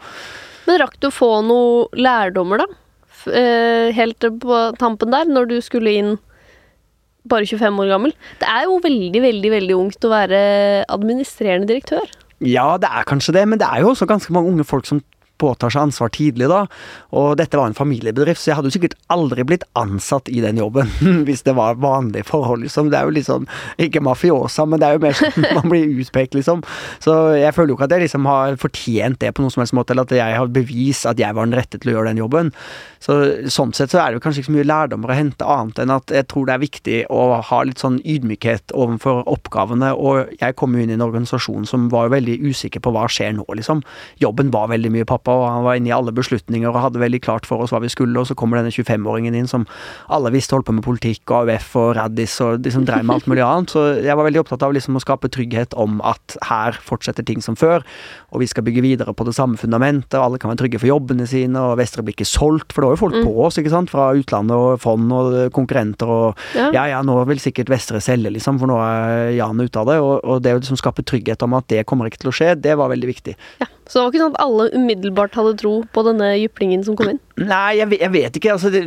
Men rakk du å få noen lærdommer, da? Eh, helt på tampen der, når du skulle inn bare 25 år gammel. Det er jo veldig, veldig, veldig ungt å være administrerende direktør. Ja, det er kanskje det, men det er jo også ganske mange unge folk som påtar seg ansvar tidlig, da. Og dette var en familiebedrift, så jeg hadde jo sikkert aldri blitt ansatt i den jobben hvis det var vanlige forhold, liksom. Det er jo sånn, ikke mafiosa, men det er jo mer sånn man blir utpekt, liksom. Så jeg føler jo ikke at jeg liksom har fortjent det på noen som helst måte, eller at jeg har bevis at jeg var den rette til å gjøre den jobben. Så sånn sett så er det jo kanskje ikke så mye lærdommer å hente, annet enn at jeg tror det er viktig å ha litt sånn ydmykhet overfor oppgavene. Og jeg kom jo inn i en organisasjon som var veldig usikker på hva skjer nå, liksom. Jobben var veldig mye pappa, og han var inne i alle beslutninger og hadde veldig klart for oss hva vi skulle, og så kommer denne 25-åringen inn som alle visste holdt på med politikk og AUF og Raddis og liksom dreiv med alt mulig annet. Så jeg var veldig opptatt av liksom å skape trygghet om at her fortsetter ting som før, og vi skal bygge videre på det samme fundamentet, og alle kan være trygge for jobbene sine, og Vestre blir ikke solgt, for det var jo folk Mm. på oss, ikke sant, fra utlandet og fond og konkurrenter og Ja. ja ja, nå vil sikkert Vestre selge, liksom, for nå er Jan ute av det, og, og det å liksom skape trygghet om at det kommer ikke til å skje, det var veldig viktig. Ja. Så det var ikke sånn at alle umiddelbart hadde tro på denne jyplingen som kom inn? Nei, jeg, jeg vet ikke. Altså, det,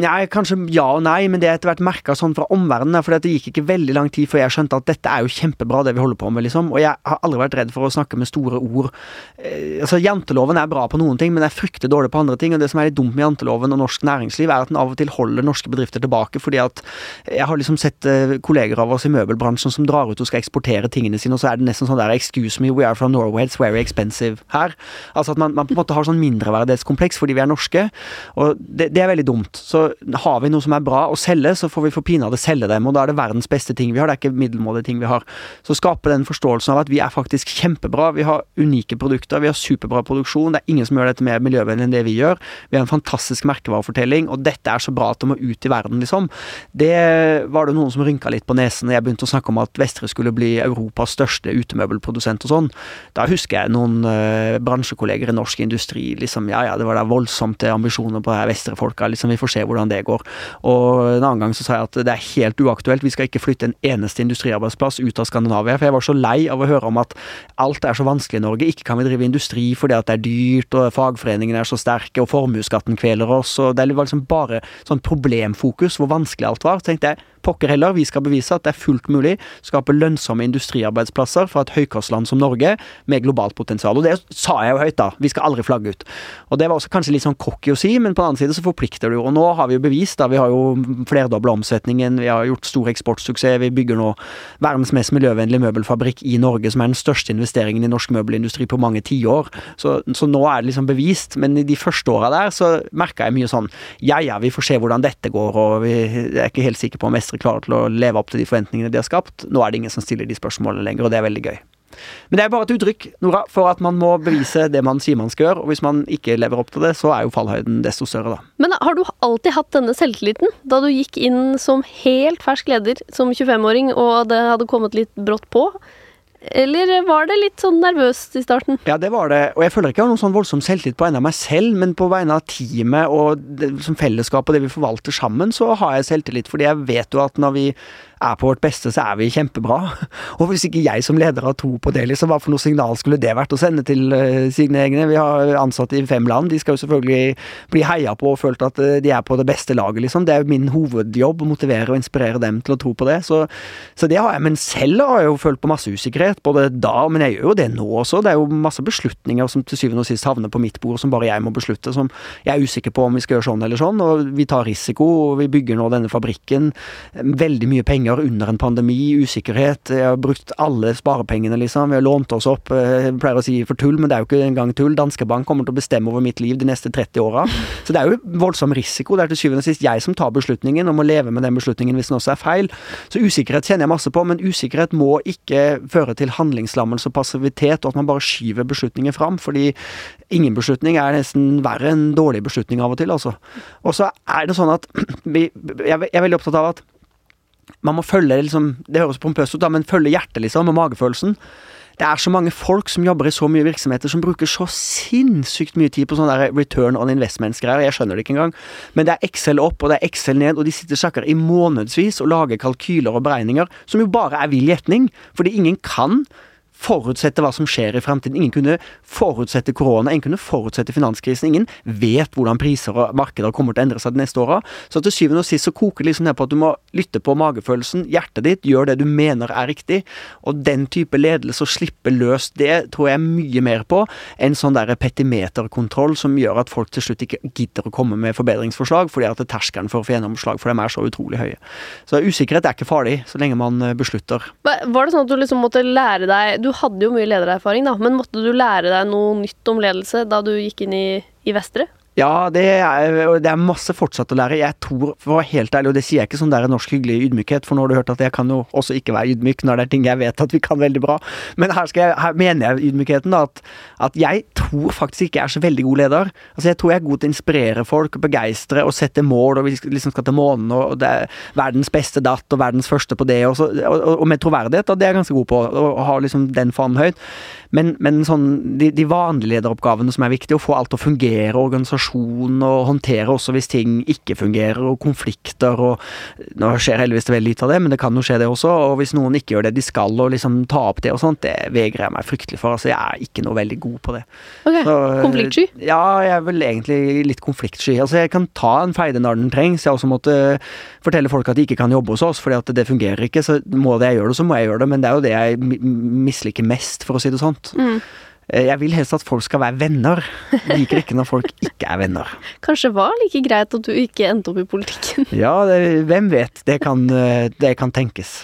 nei, kanskje ja og nei, men det er etter hvert merka sånn fra omverdenen. For det gikk ikke veldig lang tid før jeg skjønte at dette er jo kjempebra, det vi holder på med, liksom. Og jeg har aldri vært redd for å snakke med store ord. Eh, altså, Janteloven er bra på noen ting, men er fryktelig dårlig på andre ting. Og det som er litt dumt med janteloven og norsk næringsliv, er at den av og til holder norske bedrifter tilbake. Fordi at jeg har liksom sett eh, kolleger av oss i møbelbransjen som drar ut og skal eksportere tingene sine, og så er det nesten sånn der Excuse me, we are from Norway, it's very expensive her. Altså at man, man på en måte har sånn mindreverdighetskompleks fordi vi er norske. Og det, det er veldig dumt. Så har vi noe som er bra å selge, så får vi for pinadø selge dem, og da er det verdens beste ting vi har, det er ikke middelmådige ting vi har. Så skape den forståelsen av at vi er faktisk kjempebra, vi har unike produkter, vi har superbra produksjon, det er ingen som gjør dette mer miljøvennlig enn det vi gjør. Vi har en fantastisk merkevarefortelling, og dette er så bra at det må ut i verden, liksom. Det var det noen som rynka litt på nesen da jeg begynte å snakke om at Vestre skulle bli Europas største utemøbelprodusent og sånn. Da husker jeg noen uh, bransjekolleger i norsk industri, liksom, ja ja, det var da voldsomt ambisjoner på Vestre-folka, liksom, vi får se hvordan det går. Og en annen gang så sa jeg at det er helt uaktuelt, vi skal ikke flytte en eneste industriarbeidsplass ut av Skandinavia, for jeg var så lei av å høre om at alt er så vanskelig i Norge, ikke kan vi drive industri fordi at det er dyrt, og fagforeningene er så sterke, og formuesskatten kveler oss, og det var liksom bare sånn problemfokus, hvor vanskelig alt var. Så tenkte jeg, pokker heller, vi skal bevise at det er fullt mulig å skape lønnsomme industriarbeidsplasser fra et høykostland som Norge med globalt potensial. Og det sa jeg jo høyt, da. Vi skal aldri flagge ut. Og det var også kanskje litt sånn cocky å si, men på den annen side så forplikter det jo. Og nå har vi jo bevist, da. Vi har jo flerdobla omsetningen, vi har gjort stor eksportsuksess, vi bygger nå verdens mest miljøvennlige møbelfabrikk i Norge, som er den største investeringen i norsk møbelindustri på mange tiår. Så, så nå er det liksom bevist, men i de første åra der så merka jeg mye sånn ja ja, vi får se hvordan dette går, og vi er ikke helt sikre på om Vestre klarer til å leve opp til de forventningene de har skapt. Nå er det ingen som stiller de spørsmålene lenger, og det er veldig gøy. Men det er bare et uttrykk Nora, for at man må bevise det man sier man skal gjøre. Og hvis man ikke lever opp til det, så er jo fallhøyden desto større, da. Men har du alltid hatt denne selvtilliten? Da du gikk inn som helt fersk leder som 25-åring, og det hadde kommet litt brått på? Eller var det litt sånn nervøst i starten? Ja, det var det. Og jeg føler ikke jeg har noen sånn voldsom selvtillit på vegne av meg selv, men på vegne av teamet og det, som fellesskap og det vi forvalter sammen, så har jeg selvtillit. Fordi jeg vet jo at når vi er på vårt beste, så er vi kjempebra. Og hvis ikke jeg som leder har tro på det, liksom, hva for noe signal skulle det vært å sende til uh, sine egne? Vi har ansatte i fem land, de skal jo selvfølgelig bli heia på og følt at uh, de er på det beste laget, liksom. Det er jo min hovedjobb å motivere og inspirere dem til å tro på det. Så, så det har jeg. Men selv har jeg jo følt på masse usikkerhet, både da, men jeg gjør jo det nå også. Det er jo masse beslutninger som til syvende og sist havner på mitt bord, som bare jeg må beslutte, som jeg er usikker på om vi skal gjøre sånn eller sånn. Og vi tar risiko, og vi bygger nå denne fabrikken. Veldig mye penger under en pandemi, usikkerhet. Jeg har brukt alle sparepengene, liksom. Vi har lånt oss opp. Jeg pleier å si for tull, men det er jo ikke engang tull. Danske Bank kommer til å bestemme over mitt liv de neste 30 åra. Så det er jo voldsom risiko. Det er til syvende og sist jeg som tar beslutningen, og må leve med den beslutningen hvis den også er feil. Så usikkerhet kjenner jeg masse på, men usikkerhet må ikke føre til handlingslammelse og passivitet, og at man bare skyver beslutninger fram. Fordi ingen beslutning er nesten verre enn dårlig beslutning av og til, altså. Og så er det sånn at vi, jeg er veldig opptatt av at man må følge liksom, Det høres pompøst ut, da, men følge hjertet, liksom, og magefølelsen. det er så mange folk som jobber i så mye virksomheter som bruker så sinnssykt mye tid på sånne der return on investments-greier. Jeg skjønner det ikke engang. Men det er Excel opp og det er Excel ned, og de sitter sjakker i månedsvis og lager kalkyler og beregninger som jo bare er vill gjetning. Fordi ingen kan forutsette hva som skjer i fremtiden. Ingen kunne forutsette korona, ingen kunne forutsette finanskrisen. Ingen vet hvordan priser og markeder kommer til å endre seg de neste åra. Så til syvende og sist så koker det liksom ned på at du må lytte på magefølelsen, hjertet ditt, gjør det du mener er riktig. Og den type ledelse, å slippe løs det, tror jeg mye mer på enn sånn der petimeterkontroll som gjør at folk til slutt ikke gidder å komme med forbedringsforslag, fordi at terskelen for å få gjennomslag for dem er så utrolig høye. Så usikkerhet er ikke farlig, så lenge man eh, beslutter. Var det sånn at du liksom måtte lære deg Du hadde jo mye ledererfaring, da, men måtte du lære deg noe nytt om ledelse da du gikk inn i, i Vestre? Ja, det er, det er, masse fortsatt å lære. Jeg tror, for å være helt ærlig, og det sier jeg ikke sånn en norsk hyggelig ydmykhet, for nå har du hørt at jeg kan jo også ikke være ydmyk når det er ting jeg vet at vi kan veldig bra. Men her, jeg, her mener jeg ydmykheten, da, at, at, jeg tror faktisk ikke jeg er så veldig god leder. Altså, Jeg tror jeg er god til å inspirere folk, og begeistre og sette mål, og vi liksom skal til månen, og det er verdens beste datt, og verdens første på det, og, så, og, og med troverdighet, da, det er jeg ganske god på, å ha liksom den fanen høyt. Men, men sånn, de, de, vanlige lederoppgavene som er viktige, å få alt til å fungere, organisasjon, og håndtere også hvis ting ikke fungerer, og konflikter og Nå skjer heldigvis det veldig lite av det, men det kan jo skje det også. Og hvis noen ikke gjør det de skal, og liksom ta opp det og sånt, det vegrer jeg meg fryktelig for. Altså, jeg er ikke noe veldig god på det. Ok, Konfliktsky? Ja, jeg er vel egentlig litt konfliktsky. Altså, jeg kan ta en feide når den trengs. Jeg har også måttet fortelle folk at de ikke kan jobbe hos oss, fordi at det fungerer ikke. Så må det jeg gjøre det, så må jeg gjøre det. Men det er jo det jeg misliker mest, for å si det sånt. Mm. Eh, jeg vil helst at folk skal være venner. Jeg liker ikke når folk ikke er venner. Kanskje det var like greit at du ikke endte opp i politikken? Ja, det, hvem vet. Det kan, eh, det kan tenkes.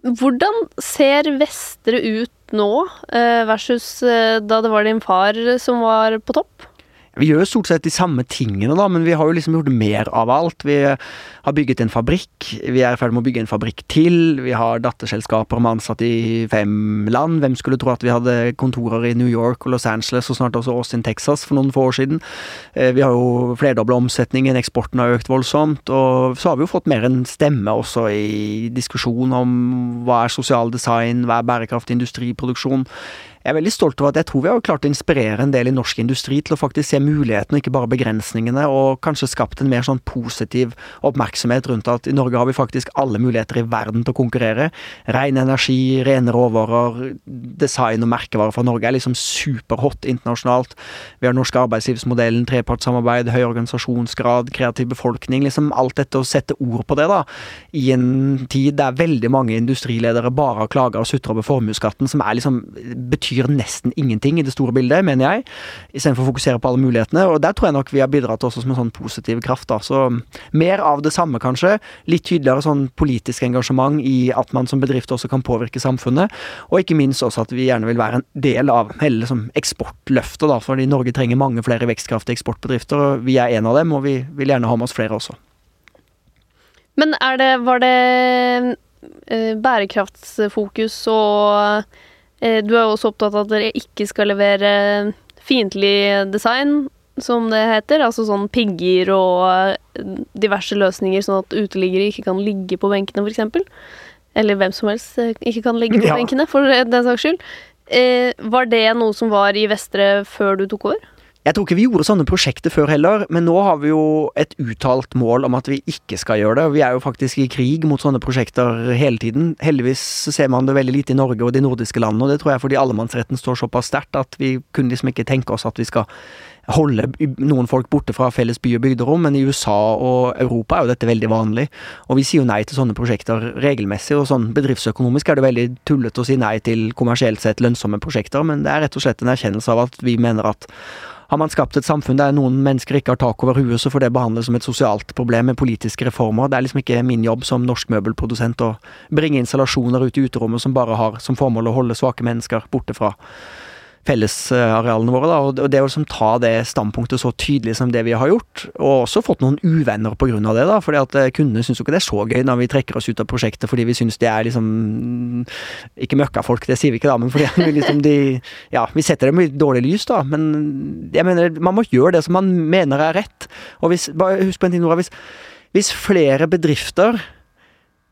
Hvordan ser Vestre ut nå, eh, versus da det var din far som var på topp? Vi gjør stort sett de samme tingene, da, men vi har jo liksom gjort mer av alt. Vi har bygget en fabrikk, vi er i ferd med å bygge en fabrikk til. Vi har datterselskaper med ansatte i fem land. Hvem skulle tro at vi hadde kontorer i New York og Los Angeles og snart også Austin, Texas for noen få år siden. Eh, vi har jo flerdobla omsetningen, eksporten har økt voldsomt. Og så har vi jo fått mer en stemme også i diskusjon om hva er sosial design, hva er bærekraftig industriproduksjon. Jeg er veldig stolt over at jeg tror vi har klart å inspirere en del i norsk industri til å faktisk se mulighetene, ikke bare begrensningene, og kanskje skapt en mer sånn positiv oppmerksomhet rundt at i Norge har vi faktisk alle muligheter i verden til å konkurrere. Ren energi, rene råvarer, design og merkevarer fra Norge er liksom superhot internasjonalt. Vi har norsk arbeidslivsmodellen, trepartssamarbeid, høy organisasjonsgrad, kreativ befolkning. Liksom alt dette å sette ord på det, da, i en tid der veldig mange industriledere bare har klaga og sutra over formuesskatten, som er liksom betyr betyr nesten ingenting i det store bildet, mener jeg, istedenfor å fokusere på alle mulighetene. Og der tror jeg nok vi har bidratt også som en sånn positiv kraft. da, Så mer av det samme, kanskje. Litt tydeligere sånn politisk engasjement i at man som bedrift også kan påvirke samfunnet. Og ikke minst også at vi gjerne vil være en del av hele liksom, eksportløftet, da, fordi Norge trenger mange flere vekstkraftige eksportbedrifter. og Vi er en av dem, og vi vil gjerne ha med oss flere også. Men det, var det eh, bærekraftsfokus og du er jo også opptatt av at dere ikke skal levere fiendtlig design, som det heter. Altså sånn pigger og eh, diverse løsninger, sånn at uteliggere ikke kan ligge på benkene, f.eks. Eller hvem som helst eh, ikke kan ligge på ja. benkene, for den saks skyld. var det noe som var i Vestre før du tok over? Jeg tror ikke vi gjorde sånne prosjekter før heller, men nå har vi jo et uttalt mål om at vi ikke skal gjøre det. Vi er jo faktisk i krig mot sånne prosjekter hele tiden. Heldigvis ser man det veldig lite i Norge og de nordiske landene, og det tror jeg fordi allemannsretten står såpass sterkt at vi kunne liksom ikke tenke oss at vi skal holde noen folk borte fra felles by- og bygderom, men i USA og Europa er jo dette veldig vanlig. Og vi sier jo nei til sånne prosjekter regelmessig, og sånn bedriftsøkonomisk er det veldig tullete å si nei til kommersielt sett lønnsomme prosjekter, men det er rett og slett en erkjennelse av at vi mener at har man skapt et samfunn der noen mennesker ikke har tak over huet, så får det behandles som et sosialt problem med politiske reformer. Det er liksom ikke min jobb som norsk møbelprodusent å bringe installasjoner ut i uterommet som bare har som formål å holde svake mennesker borte fra fellesarealene våre. Da, og det å liksom ta det standpunktet så tydelig som det vi har gjort, og også fått noen uvenner av det, da, fordi at eh, kundene syns jo ikke det er så gøy når vi trekker oss ut av prosjektet fordi vi syns det er liksom Ikke møkkafolk, det sier vi ikke da, men fordi vi liksom de Ja, vi setter dem i dårlig lys, da, men jeg mener, man må gjøre det som man mener er rett. Og hvis, bare husk på en ting, Nora, hvis, hvis flere bedrifter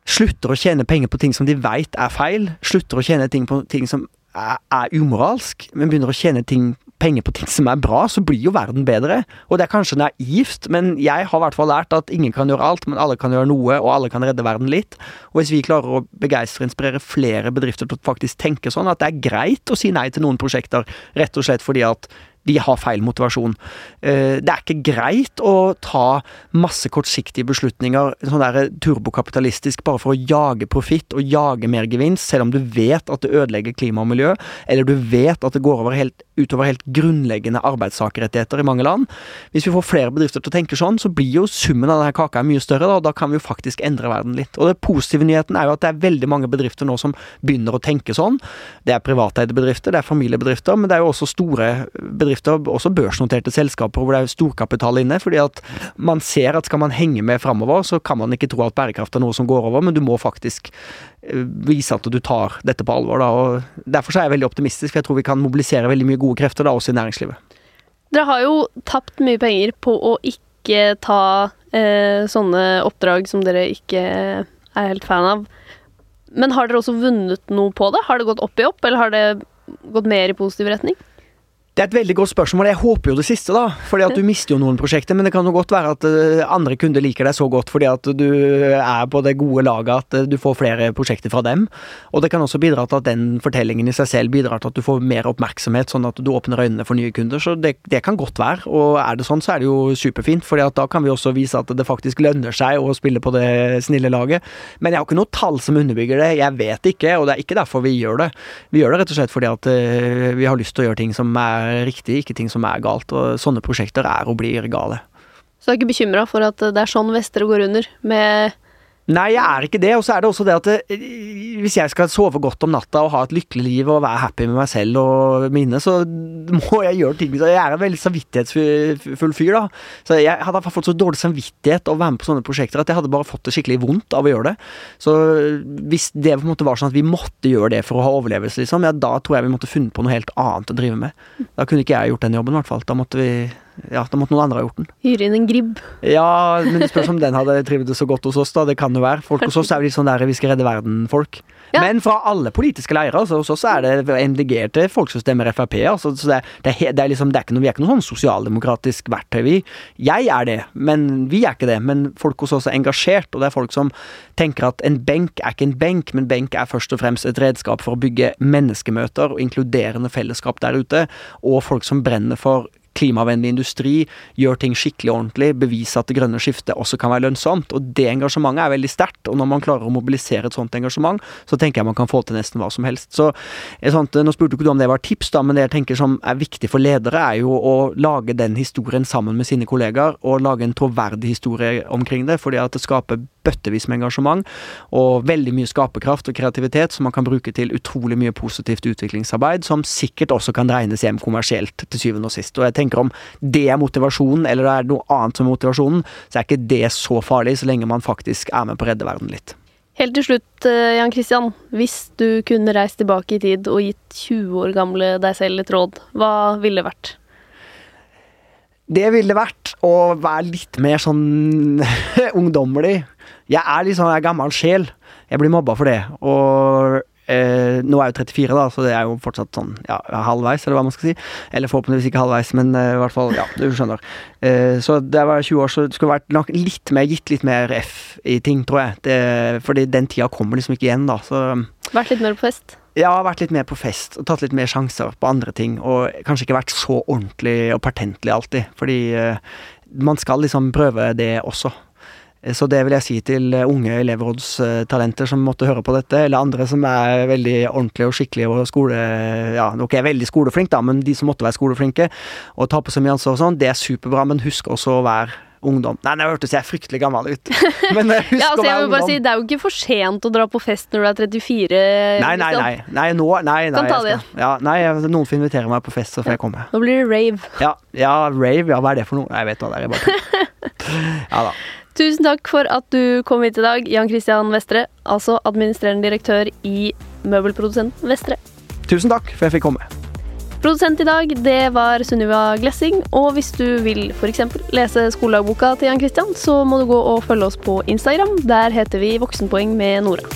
slutter å tjene penger på ting som de veit er feil, slutter å tjene ting på ting som er, umoralsk, men begynner å tjene ting penger på ting som er bra, så blir jo verden bedre. Og det er kanskje naivt, men jeg har i hvert fall lært at ingen kan gjøre alt, men alle kan gjøre noe, og alle kan redde verden litt. Og hvis vi klarer å begeistre og inspirere flere bedrifter til å faktisk tenke sånn, at det er greit å si nei til noen prosjekter, rett og slett fordi at de har feil motivasjon. Eh, det er ikke greit å ta masse kortsiktige beslutninger, sånn der turbokapitalistisk, bare for å jage profitt og jage mer gevinst, selv om du vet at det ødelegger klima og miljø, eller du vet at det går over helt, utover helt grunnleggende arbeidstakerrettigheter i mange land. Hvis vi får flere bedrifter til å tenke sånn, så blir jo summen av denne kaka mye større, og da kan vi jo faktisk endre verden litt. Og det positive nyheten er jo at det er veldig mange bedrifter nå som begynner å tenke sånn. Det er privateide bedrifter, det er familiebedrifter, men det er jo også store bedrifter også børsnoterte selskaper hvor det er storkapital inne. fordi at man ser at skal man henge med framover, så kan man ikke tro at bærekraft er noe som går over, men du må faktisk vise at du tar dette på alvor. Da. og Derfor er jeg veldig optimistisk, for jeg tror vi kan mobilisere veldig mye gode krefter da, også i næringslivet. Dere har jo tapt mye penger på å ikke ta eh, sånne oppdrag som dere ikke er helt fan av. Men har dere også vunnet noe på det? Har det gått opp i opp, eller har det gått mer i positiv retning? Det er et veldig godt spørsmål. Jeg håper jo det siste, da. Fordi at du mister jo noen prosjekter. Men det kan jo godt være at eh, andre kunder liker deg så godt fordi at du er på det gode laget at eh, du får flere prosjekter fra dem. Og det kan også bidra til at den fortellingen i seg selv bidrar til at du får mer oppmerksomhet, sånn at du åpner øynene for nye kunder. Så det, det kan godt være. Og er det sånn, så er det jo superfint. fordi at da kan vi også vise at det faktisk lønner seg å spille på det snille laget. Men jeg har ikke noe tall som underbygger det. Jeg vet ikke, og det er ikke derfor vi gjør det. Vi gjør det rett og slett fordi at uh, vi har lyst til å gjøre ting som er riktig, ikke ting som er galt. Og sånne prosjekter er og blir gale. Så du er ikke bekymra for at det er sånn Vestre går under, med Nei, jeg er ikke det. Og så er det også det at det, eh, hvis jeg skal sove godt om natta og ha et lykkelig liv og være happy med meg selv og mine, så må jeg gjøre ting. Jeg er en veldig samvittighetsfull fyr, da. Så jeg hadde fått så dårlig samvittighet av å være med på sånne prosjekter at jeg hadde bare fått det skikkelig vondt av å gjøre det. Så hvis det på en måte var sånn at vi måtte gjøre det for å ha overlevelse, liksom, ja, da tror jeg vi måtte funnet på noe helt annet å drive med. Da kunne ikke jeg gjort den jobben, i hvert fall. Da måtte vi ja, da måtte noen andre ha gjort den. Hyre inn en gribb. Ja, men det spørs om den hadde trivdes så godt hos oss, da. Det kan jo være. Folk hos oss er jo litt sånn der vi skal redde verden-folk. Ja. Men fra alle politiske leirer, altså, hos oss er det MDG til folk som stemmer Frp. Altså, så det, det, det, er liksom, det er ikke noe, vi er ikke noe sånn sosialdemokratisk verktøy, vi. Jeg er det, men vi er ikke det. Men folk hos oss er engasjert, og det er folk som tenker at en benk er ikke en benk, men benk er først og fremst et redskap for å bygge menneskemøter og inkluderende fellesskap der ute, og folk som brenner for klimavennlig industri, gjør ting skikkelig ordentlig, beviser at det grønne skiftet også kan være lønnsomt. Og det engasjementet er veldig sterkt, og når man klarer å mobilisere et sånt engasjement, så tenker jeg man kan få til nesten hva som helst. Så sant, Nå spurte ikke du om det var tips, da, men det jeg tenker som er viktig for ledere, er jo å lage den historien sammen med sine kollegaer, og lage en troverdig historie omkring det, fordi at det skaper bøttevis med engasjement og veldig mye skaperkraft og kreativitet som man kan bruke til utrolig mye positivt utviklingsarbeid, som sikkert også kan regnes hjem kommersielt til syvende og sist. Og jeg tenker om det er motivasjonen, eller det er noe annet som er motivasjonen, så er ikke det så farlig, så lenge man faktisk er med på å redde verden litt. Helt til slutt, eh, Jan Christian. Hvis du kunne reist tilbake i tid og gitt 20 år gamle deg selv et råd, hva ville det vært? Det ville vært å være litt mer sånn ungdommelig. Jeg er litt sånn jeg er gammel sjel. Jeg blir mobba for det. Og eh, nå er jeg jo 34, da, så det er jo fortsatt sånn ja, halvveis, eller hva man skal si. Eller forhåpentligvis ikke halvveis, men eh, i hvert fall, ja, du skjønner. Eh, så da jeg var 20 år, så skulle vært nok litt mer, gitt litt mer F i ting, tror jeg. Det, fordi den tida kommer liksom ikke igjen, da. Så Vært litt mer på fest? Ja, vært litt mer på fest og tatt litt mer sjanser på andre ting. Og kanskje ikke vært så ordentlig og pertentlig alltid, fordi eh, man skal liksom prøve det også. Så det vil jeg si til eh, unge elevrådstalenter som måtte høre på dette, eller andre som er veldig ordentlige og skikkelige og skole... Ja, nok er veldig skoleflinke, da, men de som måtte være skoleflinke, og ta på seg mye ansvar og sånn, det er superbra, men husk også å være ungdom. Nei, nå hørtes jeg fryktelig gammel ut. Men husk ja, altså, å være ungdom. Si, det er jo ikke for sent å dra på fest når du er 34. Nei, nei, nei. nei, nå, nei, nei kan ta det igjen. Ja, nei, noen får invitere meg på fest, så får jeg komme. Nå blir det rave. Ja, ja, rave. Ja, hva er det for noe? Jeg vet hva det er. Jeg bare Ja da. Tusen takk for at du kom hit i dag, Jan Christian Vestre, altså administrerende direktør i møbelprodusenten Vestre. Tusen takk for jeg fikk komme. Produsent i dag, det var Sunniva Glessing. Og hvis du vil f.eks. lese skoledagboka til Jan Christian, så må du gå og følge oss på Instagram. Der heter vi Voksenpoeng med Nora.